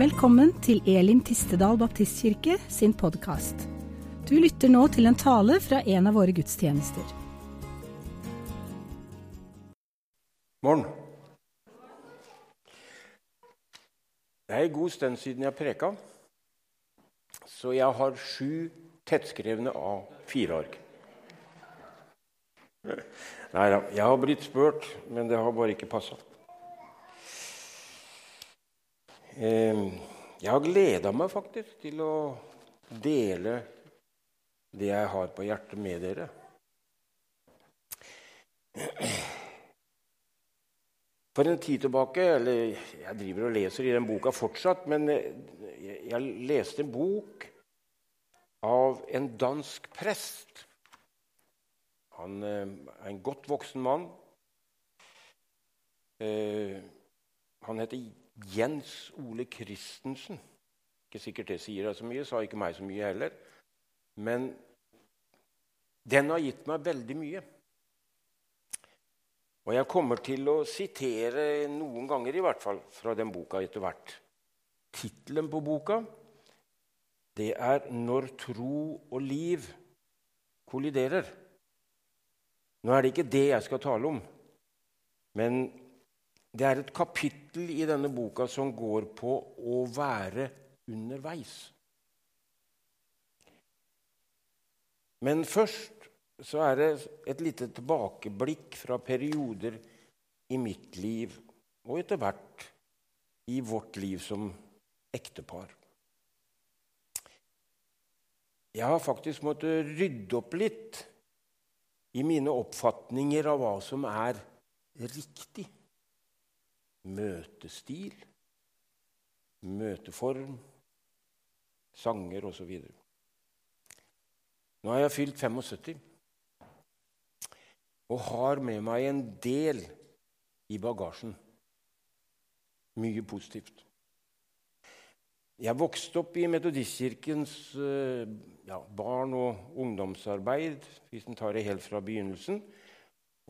Velkommen til Elim Tistedal Baptistkirke sin podkast. Du lytter nå til en tale fra en av våre gudstjenester. Morgen. Det er en god stund siden jeg preka, så jeg har sju tettskrevne A4-ark. Nei da, jeg har blitt spurt, men det har bare ikke passa. Jeg har gleda meg faktisk til å dele det jeg har på hjertet, med dere. For en tid tilbake eller Jeg driver og leser i den boka fortsatt, men jeg leste en bok av en dansk prest. Han er en godt voksen mann. Han heter Jens Ole Christensen. Ikke sikkert det sier deg så mye, sa ikke meg så mye heller. Men den har gitt meg veldig mye. Og jeg kommer til å sitere noen ganger i hvert fall fra den boka etter hvert. Tittelen på boka det er 'Når tro og liv kolliderer'. Nå er det ikke det jeg skal tale om, men det er et kapittel i denne boka som går på å være underveis. Men først så er det et lite tilbakeblikk fra perioder i mitt liv og etter hvert i vårt liv som ektepar. Jeg har faktisk måttet rydde opp litt i mine oppfatninger av hva som er riktig. Møtestil, møteform, sanger osv. Nå har jeg fylt 75 og har med meg en del i bagasjen. Mye positivt. Jeg vokste opp i Metodistkirkens ja, barn- og ungdomsarbeid, hvis en tar det helt fra begynnelsen.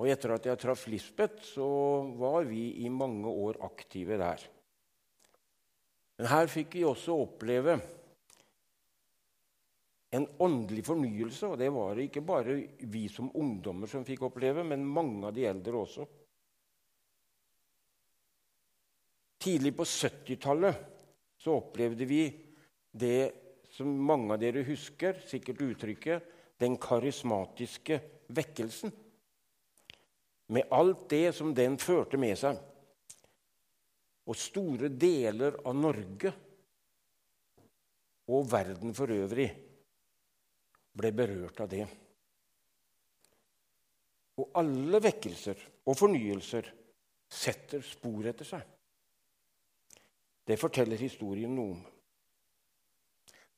Og etter at jeg traff Lisbeth, så var vi i mange år aktive der. Men her fikk vi også oppleve en åndelig fornyelse. Og det var det ikke bare vi som ungdommer som fikk oppleve, men mange av de eldre også. Tidlig på 70-tallet så opplevde vi det som mange av dere husker, sikkert uttrykket, den karismatiske vekkelsen. Med alt det som den førte med seg. Og store deler av Norge og verden for øvrig ble berørt av det. Og alle vekkelser og fornyelser setter spor etter seg. Det forteller historien noe om.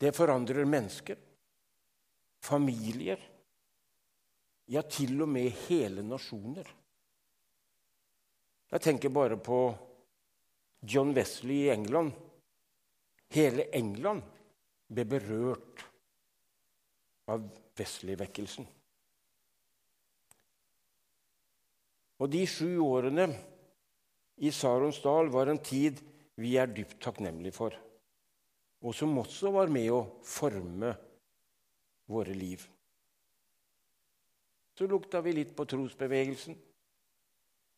Det forandrer mennesker, familier, ja, til og med hele nasjoner. Jeg tenker bare på John Wesley i England. Hele England ble berørt av Wesley-vekkelsen. Og de sju årene i Saronsdal var en tid vi er dypt takknemlige for, og som også var med å forme våre liv. Så lukta vi litt på trosbevegelsen.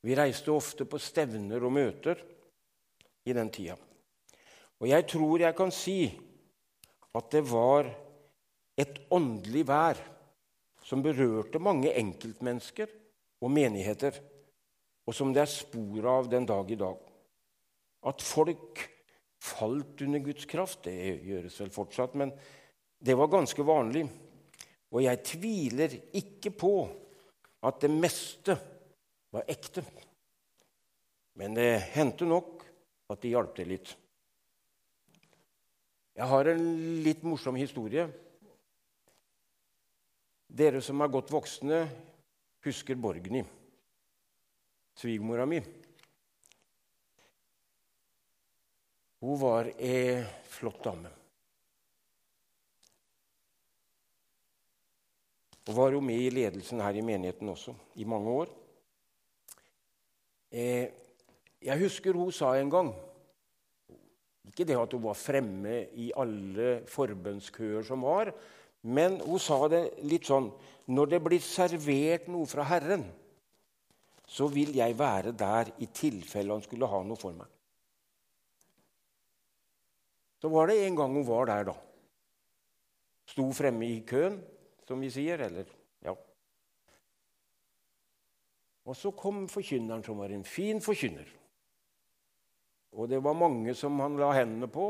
Vi reiste ofte på stevner og møter i den tida. Og jeg tror jeg kan si at det var et åndelig vær som berørte mange enkeltmennesker og menigheter, og som det er spor av den dag i dag. At folk falt under Guds kraft, det gjøres vel fortsatt, men det var ganske vanlig. Og jeg tviler ikke på at det meste var ekte. Men det hendte nok at de hjalp til litt. Jeg har en litt morsom historie. Dere som er godt voksne, husker Borgny, svigermora mi. Hun var ei flott dame. Og var jo med i ledelsen her i menigheten også i mange år. Eh, jeg husker hun sa en gang Ikke det at hun var fremme i alle forbønnskøer som var, men hun sa det litt sånn Når det blir servert noe fra Herren, så vil jeg være der i tilfelle han skulle ha noe for meg. Så var det en gang hun var der, da. Sto fremme i køen, som vi sier. Eller ja. Og så kom forkynneren, som var en fin forkynner. Og det var mange som han la hendene på.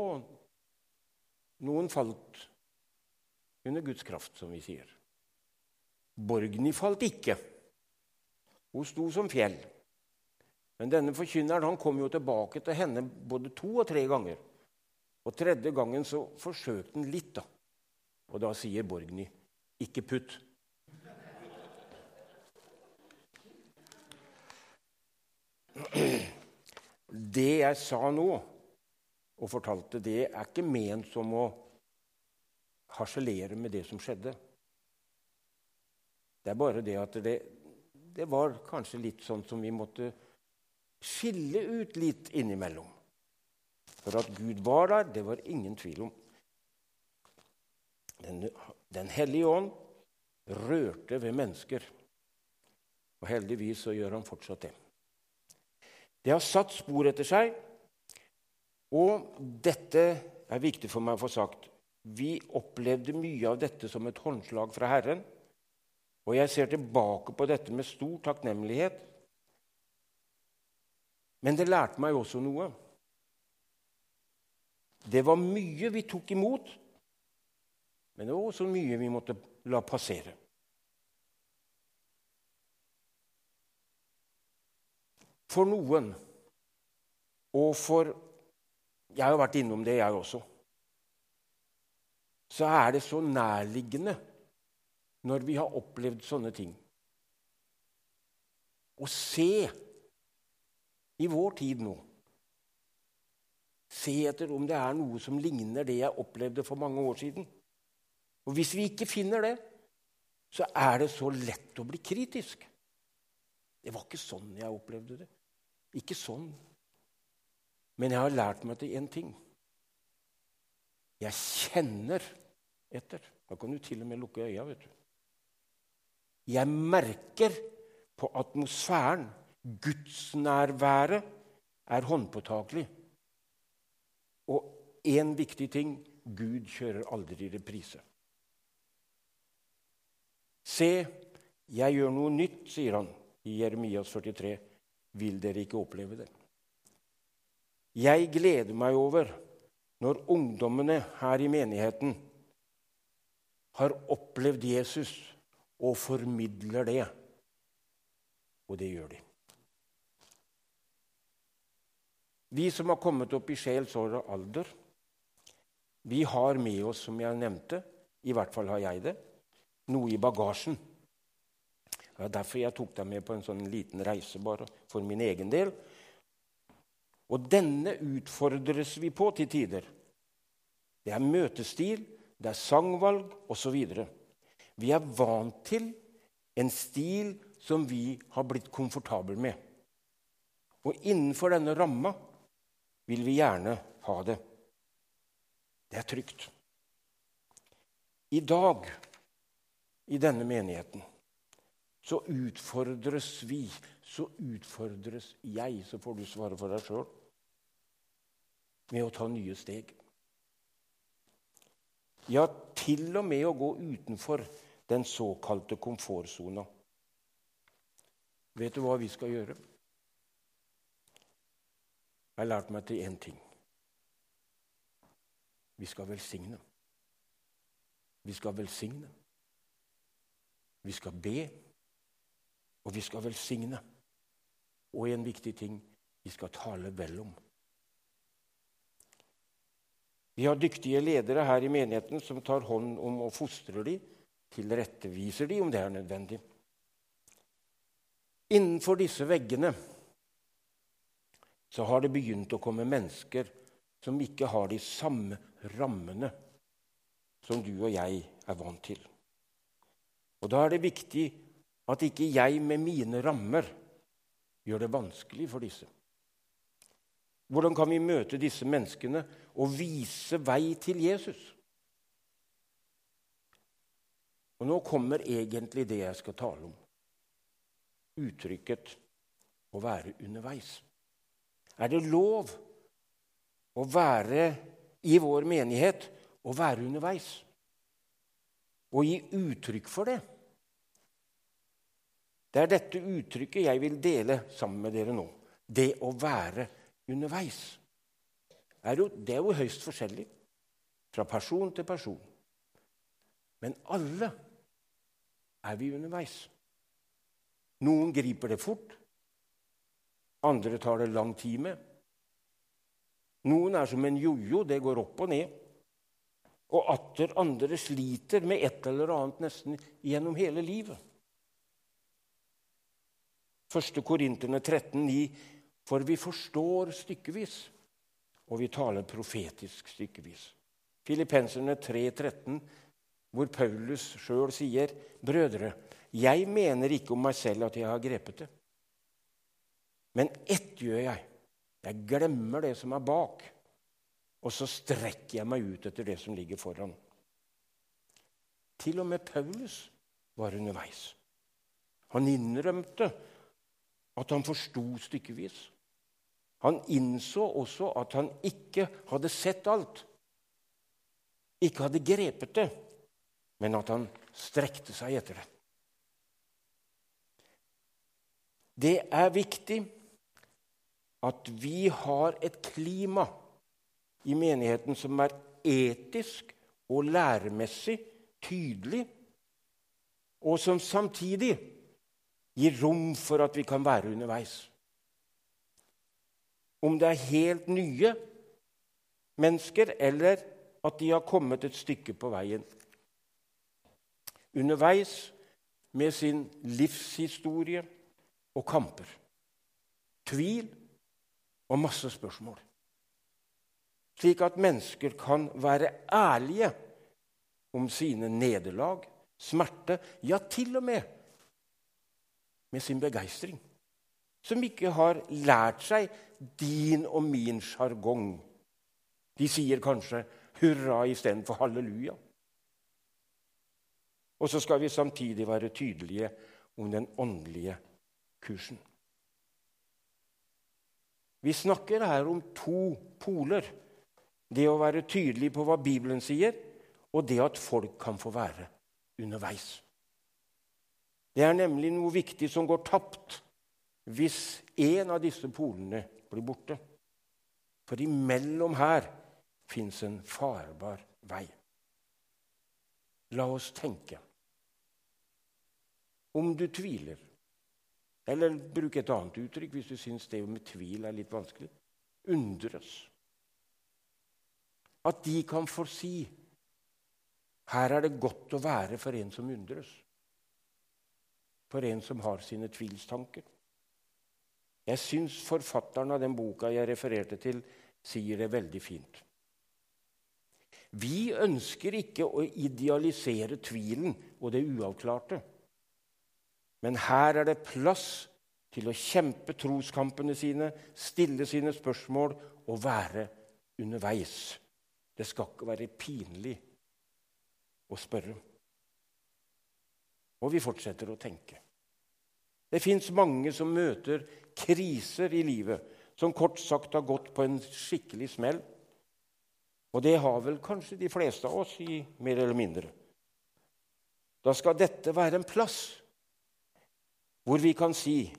Noen falt under Guds kraft, som vi sier. Borgny falt ikke. Hun sto som fjell. Men denne forkynneren han kom jo tilbake til henne både to og tre ganger. Og tredje gangen så forsøkte han litt, da. Og da sier Borgny, 'Ikke putt'. Det jeg sa nå og fortalte, det er ikke ment som å harselere med det som skjedde. Det er bare det at det, det var kanskje litt sånn som vi måtte skille ut litt innimellom. For at Gud var der, det var ingen tvil om. Den, den hellige ånd rørte ved mennesker. Og heldigvis så gjør han fortsatt det. Det har satt spor etter seg, og dette er viktig for meg å få sagt. Vi opplevde mye av dette som et håndslag fra Herren. Og jeg ser tilbake på dette med stor takknemlighet. Men det lærte meg også noe. Det var mye vi tok imot, men det var også mye vi måtte la passere. For noen, og for Jeg har vært innom det, jeg også så er det så nærliggende når vi har opplevd sånne ting. Å se i vår tid nå Se etter om det er noe som ligner det jeg opplevde for mange år siden. Og Hvis vi ikke finner det, så er det så lett å bli kritisk. Det var ikke sånn jeg opplevde det. Ikke sånn. Men jeg har lært meg til én ting. Jeg kjenner etter. Da kan du til og med lukke øya. vet du. Jeg merker på atmosfæren, gudsnærværet, er håndpåtakelig. Og én viktig ting Gud kjører aldri reprise. Se, jeg gjør noe nytt, sier han i Jeremias 43. Vil dere ikke oppleve det? Jeg gleder meg over når ungdommene her i menigheten har opplevd Jesus og formidler det. Og det gjør de. Vi som har kommet opp i sjelsår og alder, vi har med oss, som jeg nevnte, i hvert fall har jeg det, noe i bagasjen. Det var derfor jeg tok deg med på en sånn liten reise bare for min egen del. Og denne utfordres vi på til tider. Det er møtestil, det er sangvalg osv. Vi er vant til en stil som vi har blitt komfortable med. Og innenfor denne ramma vil vi gjerne ha det. Det er trygt. I dag, i denne menigheten, så utfordres vi, så utfordres jeg, så får du svare for deg sjøl, med å ta nye steg. Ja, til og med å gå utenfor den såkalte komfortsona. Vet du hva vi skal gjøre? Jeg har lært meg til én ting. Vi skal velsigne. Vi skal velsigne. Vi skal be, og vi skal velsigne. Og en viktig ting vi skal tale vel om. Vi har dyktige ledere her i menigheten som tar hånd om og fostrer dem, tilretteviser dem om det er nødvendig. Innenfor disse veggene så har det begynt å komme mennesker som ikke har de samme rammene som du og jeg er vant til. Og Da er det viktig at ikke jeg med mine rammer gjør det vanskelig for disse. Hvordan kan vi møte disse menneskene og vise vei til Jesus? Og Nå kommer egentlig det jeg skal tale om. Uttrykket 'å være underveis'. Er det lov å være i vår menighet å være underveis? Og gi uttrykk for det? Det er dette uttrykket jeg vil dele sammen med dere nå. Det å være underveis. Er jo, det er jo høyst forskjellig fra person til person. Men alle er vi underveis. Noen griper det fort, andre tar det lang tid med. Noen er som en jojo, det går opp og ned. Og atter andre sliter med et eller annet nesten gjennom hele livet. 1. Korinterne 13,9.: For vi forstår stykkevis, og vi taler profetisk stykkevis. Filippenserne 3,13, hvor Paulus sjøl sier, 'Brødre, jeg mener ikke om meg selv at jeg har grepet det.' Men ett gjør jeg. Jeg glemmer det som er bak, og så strekker jeg meg ut etter det som ligger foran. Til og med Paulus var underveis. Han innrømte at han forsto stykkevis. Han innså også at han ikke hadde sett alt, ikke hadde grepet det, men at han strekte seg etter det. Det er viktig at vi har et klima i menigheten som er etisk og læremessig tydelig, og som samtidig gir rom for at vi kan være underveis. Om det er helt nye mennesker, eller at de har kommet et stykke på veien. Underveis med sin livshistorie og kamper. Tvil og masse spørsmål. Slik at mennesker kan være ærlige om sine nederlag, smerte, ja, til og med med sin begeistring. Som ikke har lært seg din og min sjargong. De sier kanskje hurra istedenfor halleluja. Og så skal vi samtidig være tydelige om den åndelige kursen. Vi snakker her om to poler. Det å være tydelig på hva Bibelen sier, og det at folk kan få være underveis. Det er nemlig noe viktig som går tapt hvis en av disse polene blir borte. For imellom her fins en farbar vei. La oss tenke. Om du tviler, eller bruk et annet uttrykk hvis du syns det med tvil er litt vanskelig. Undres. At de kan få si her er det godt å være for en som undres. For en som har sine tvilstanker. Jeg syns forfatteren av den boka jeg refererte til, sier det veldig fint. Vi ønsker ikke å idealisere tvilen og det uavklarte. Men her er det plass til å kjempe troskampene sine, stille sine spørsmål og være underveis. Det skal ikke være pinlig å spørre. Og vi fortsetter å tenke. Det fins mange som møter kriser i livet, som kort sagt har gått på en skikkelig smell. Og det har vel kanskje de fleste av oss, i mer eller mindre. Da skal dette være en plass hvor vi kan si,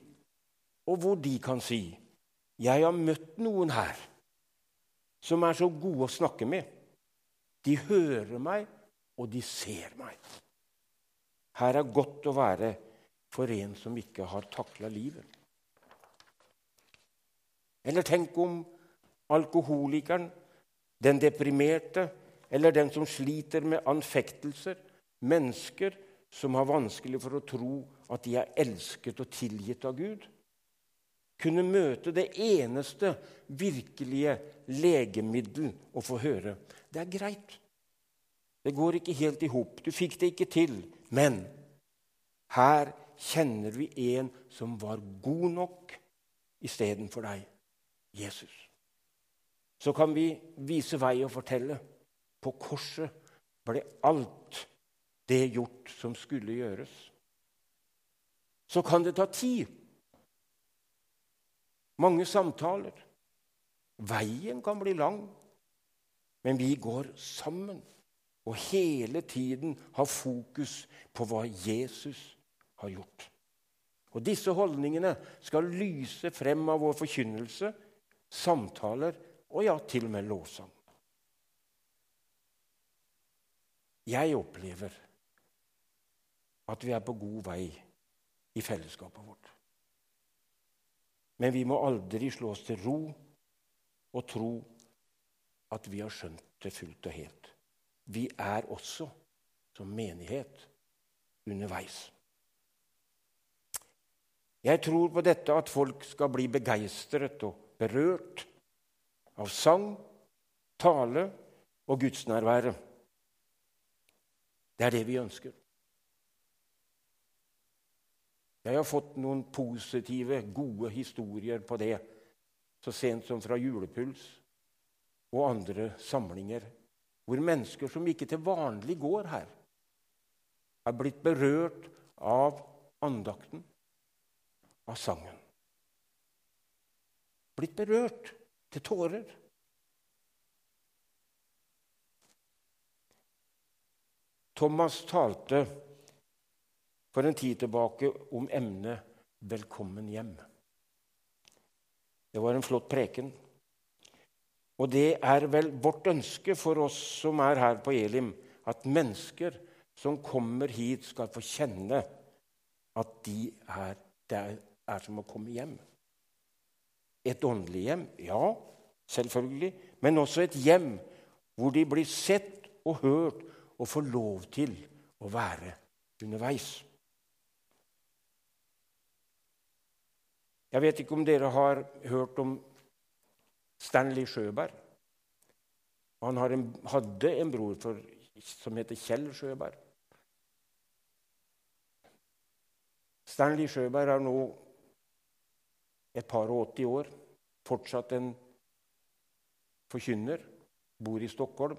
og hvor de kan si, 'Jeg har møtt noen her som er så gode å snakke med.' De hører meg, og de ser meg. Her er godt å være for en som ikke har takla livet. Eller tenk om alkoholikeren, den deprimerte eller den som sliter med anfektelser. Mennesker som har vanskelig for å tro at de er elsket og tilgitt av Gud. Kunne møte det eneste virkelige legemiddel og få høre det er greit. Det går ikke helt i hop. Du fikk det ikke til. Men her kjenner vi en som var god nok istedenfor deg, Jesus. så kan vi vise vei og fortelle. På korset ble alt det gjort som skulle gjøres. Så kan det ta tid. Mange samtaler. Veien kan bli lang, men vi går sammen og hele tiden ha fokus på hva Jesus har gjort. Og Disse holdningene skal lyse frem av vår forkynnelse, samtaler og ja, til og med lovsang. Jeg opplever at vi er på god vei i fellesskapet vårt. Men vi må aldri slå oss til ro og tro at vi har skjønt det fullt og helt. Vi er også som menighet underveis. Jeg tror på dette at folk skal bli begeistret og berørt av sang, tale og gudsnærværet. Det er det vi ønsker. Jeg har fått noen positive, gode historier på det så sent som fra Julepuls og andre samlinger, hvor mennesker som ikke til vanlig går her, er blitt berørt av andakten, av sangen. Blitt berørt til tårer. Thomas talte for en tid tilbake om emnet 'Velkommen hjem'. Det var en flott preken. Og det er vel vårt ønske for oss som er her på Elim, at mennesker som kommer hit, skal få kjenne at de er, det er som å komme hjem. Et åndelig hjem, ja, selvfølgelig, men også et hjem hvor de blir sett og hørt og får lov til å være underveis. Jeg vet ikke om dere har hørt om Stanley Sjøberg. Han en, hadde en bror for, som heter Kjell Sjøberg. Stanley Sjøberg er nå et par og 80 år, fortsatt en forkynner, bor i Stockholm.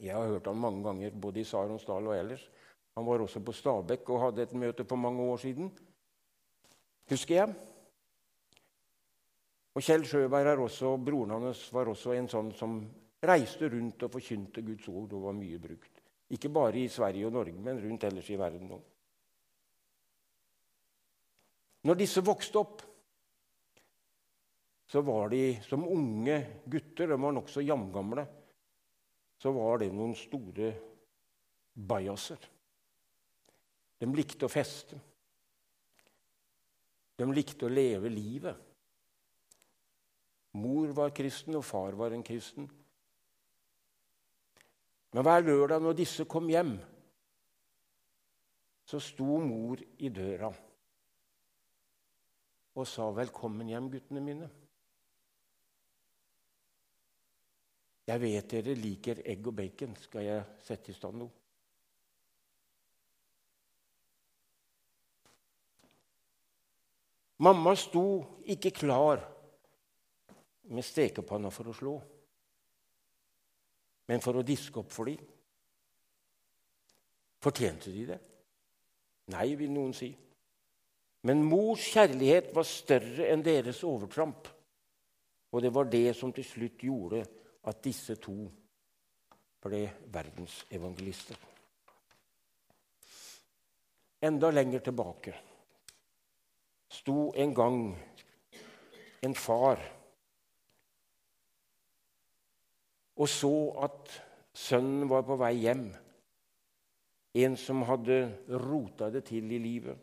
Jeg har hørt han mange ganger, både i Saronsdal og ellers. Han var også på Stabekk og hadde et møte for mange år siden, husker jeg. Og Kjell Sjøberg er også, broren hans var også en sånn som reiste rundt og forkynte Guds ord og var mye brukt. Ikke bare i Sverige og Norge, men rundt ellers i verden nå. Når disse vokste opp, så var de som unge gutter, de var nokså jamgamle, så var det noen store bajaser. De likte å feste. De likte å leve livet. Mor var kristen, og far var en kristen. Men hver lørdag når disse kom hjem, så sto mor i døra og sa 'Velkommen hjem, guttene mine'. Jeg vet dere liker egg og bacon. Skal jeg sette i stand noe? Mamma sto ikke klar med stekepanna for å slå, men for å diske opp for dem. Fortjente de det? Nei, vil noen si. Men mors kjærlighet var større enn deres overtramp. Og det var det som til slutt gjorde at disse to ble verdensevangelister. Enda lenger tilbake sto en gang en far og så at sønnen var på vei hjem. En som hadde rota det til i livet.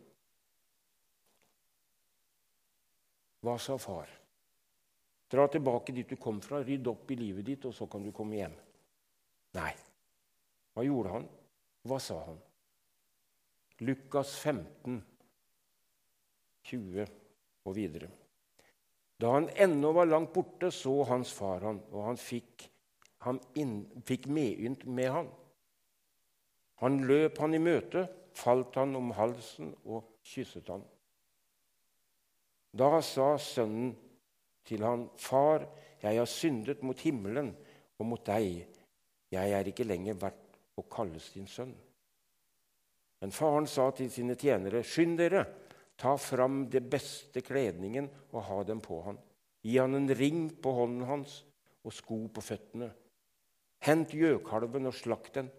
Hva sa far? Dra tilbake dit du kom fra, rydd opp i livet ditt, og så kan du komme hjem. Nei. Hva gjorde han? Hva sa han? Lukas 15, 20 og videre. Da han ennå var langt borte, så hans far han, og han fikk han inn, fikk medynt med han. Han løp han i møte, falt han om halsen og kysset han. Da sa sønnen til han, 'Far, jeg har syndet mot himmelen og mot deg. Jeg er ikke lenger verdt å kalles din sønn. Men faren sa til sine tjenere, skynd dere, ta fram det beste kledningen og ha dem på han. Gi han en ring på hånden hans og sko på føttene. Hent gjøkalven og slakt den,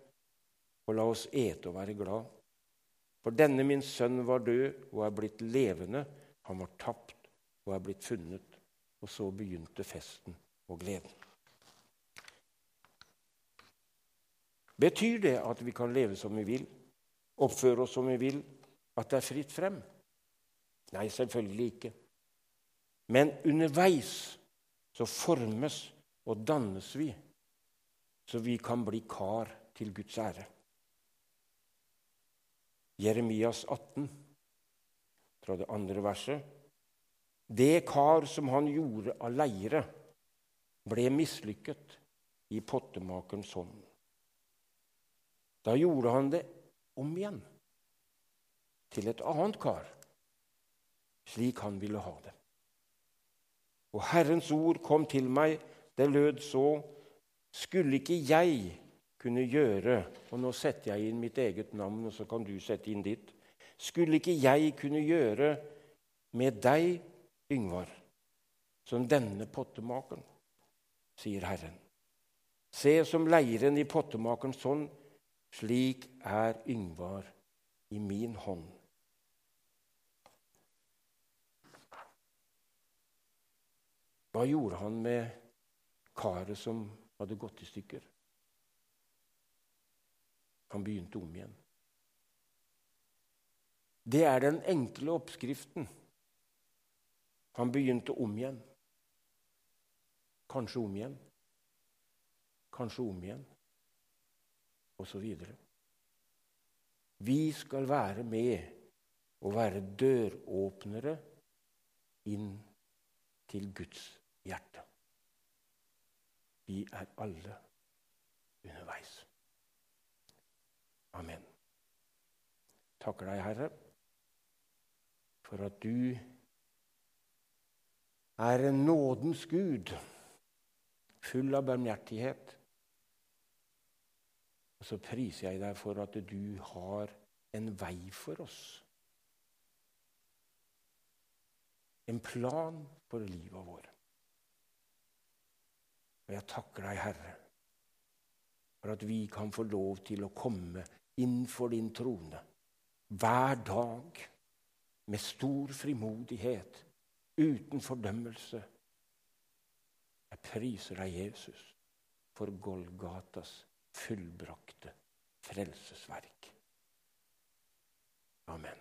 og la oss ete og være glad. For denne min sønn var død og er blitt levende. Han var tapt og er blitt funnet. Og så begynte festen og gleden. Betyr det at vi kan leve som vi vil, oppføre oss som vi vil, at det er fritt frem? Nei, selvfølgelig ikke. Men underveis så formes og dannes vi, så vi kan bli kar til Guds ære. Jeremias 18, fra det andre verset. Det kar som han gjorde av leire, ble mislykket i pottemakerens hånd. Da gjorde han det om igjen, til et annet kar, slik han ville ha det. Og Herrens ord kom til meg, det lød så:" Skulle ikke jeg kunne gjøre Og nå setter jeg inn mitt eget navn, og så kan du sette inn ditt. Skulle ikke jeg kunne gjøre med deg, Yngvar, som denne pottemakeren, sier Herren. Se som leiren i pottemakerens hånd, slik er Yngvar i min hånd. Hva gjorde han med karet som hadde gått i stykker? Han begynte om igjen. Det er den enkle oppskriften. Han begynte om igjen. Kanskje om igjen. Kanskje om igjen. Og så videre. Vi skal være med og være døråpnere inn til Guds hjerte. Vi er alle underveis. Amen. Takker deg, Herre, for at du er en nådens Gud, full av barmhjertighet. Og så priser jeg deg for at du har en vei for oss. En plan for livet vårt. Og jeg takker deg, Herre, for at vi kan få lov til å komme innenfor din trone hver dag med stor frimodighet, uten fordømmelse. Jeg priser deg, Jesus, for Golgatas fullbrakte frelsesverk. Amen.